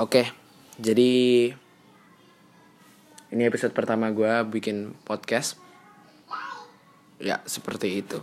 Oke, jadi ini episode pertama gue bikin podcast. Ya, seperti itu.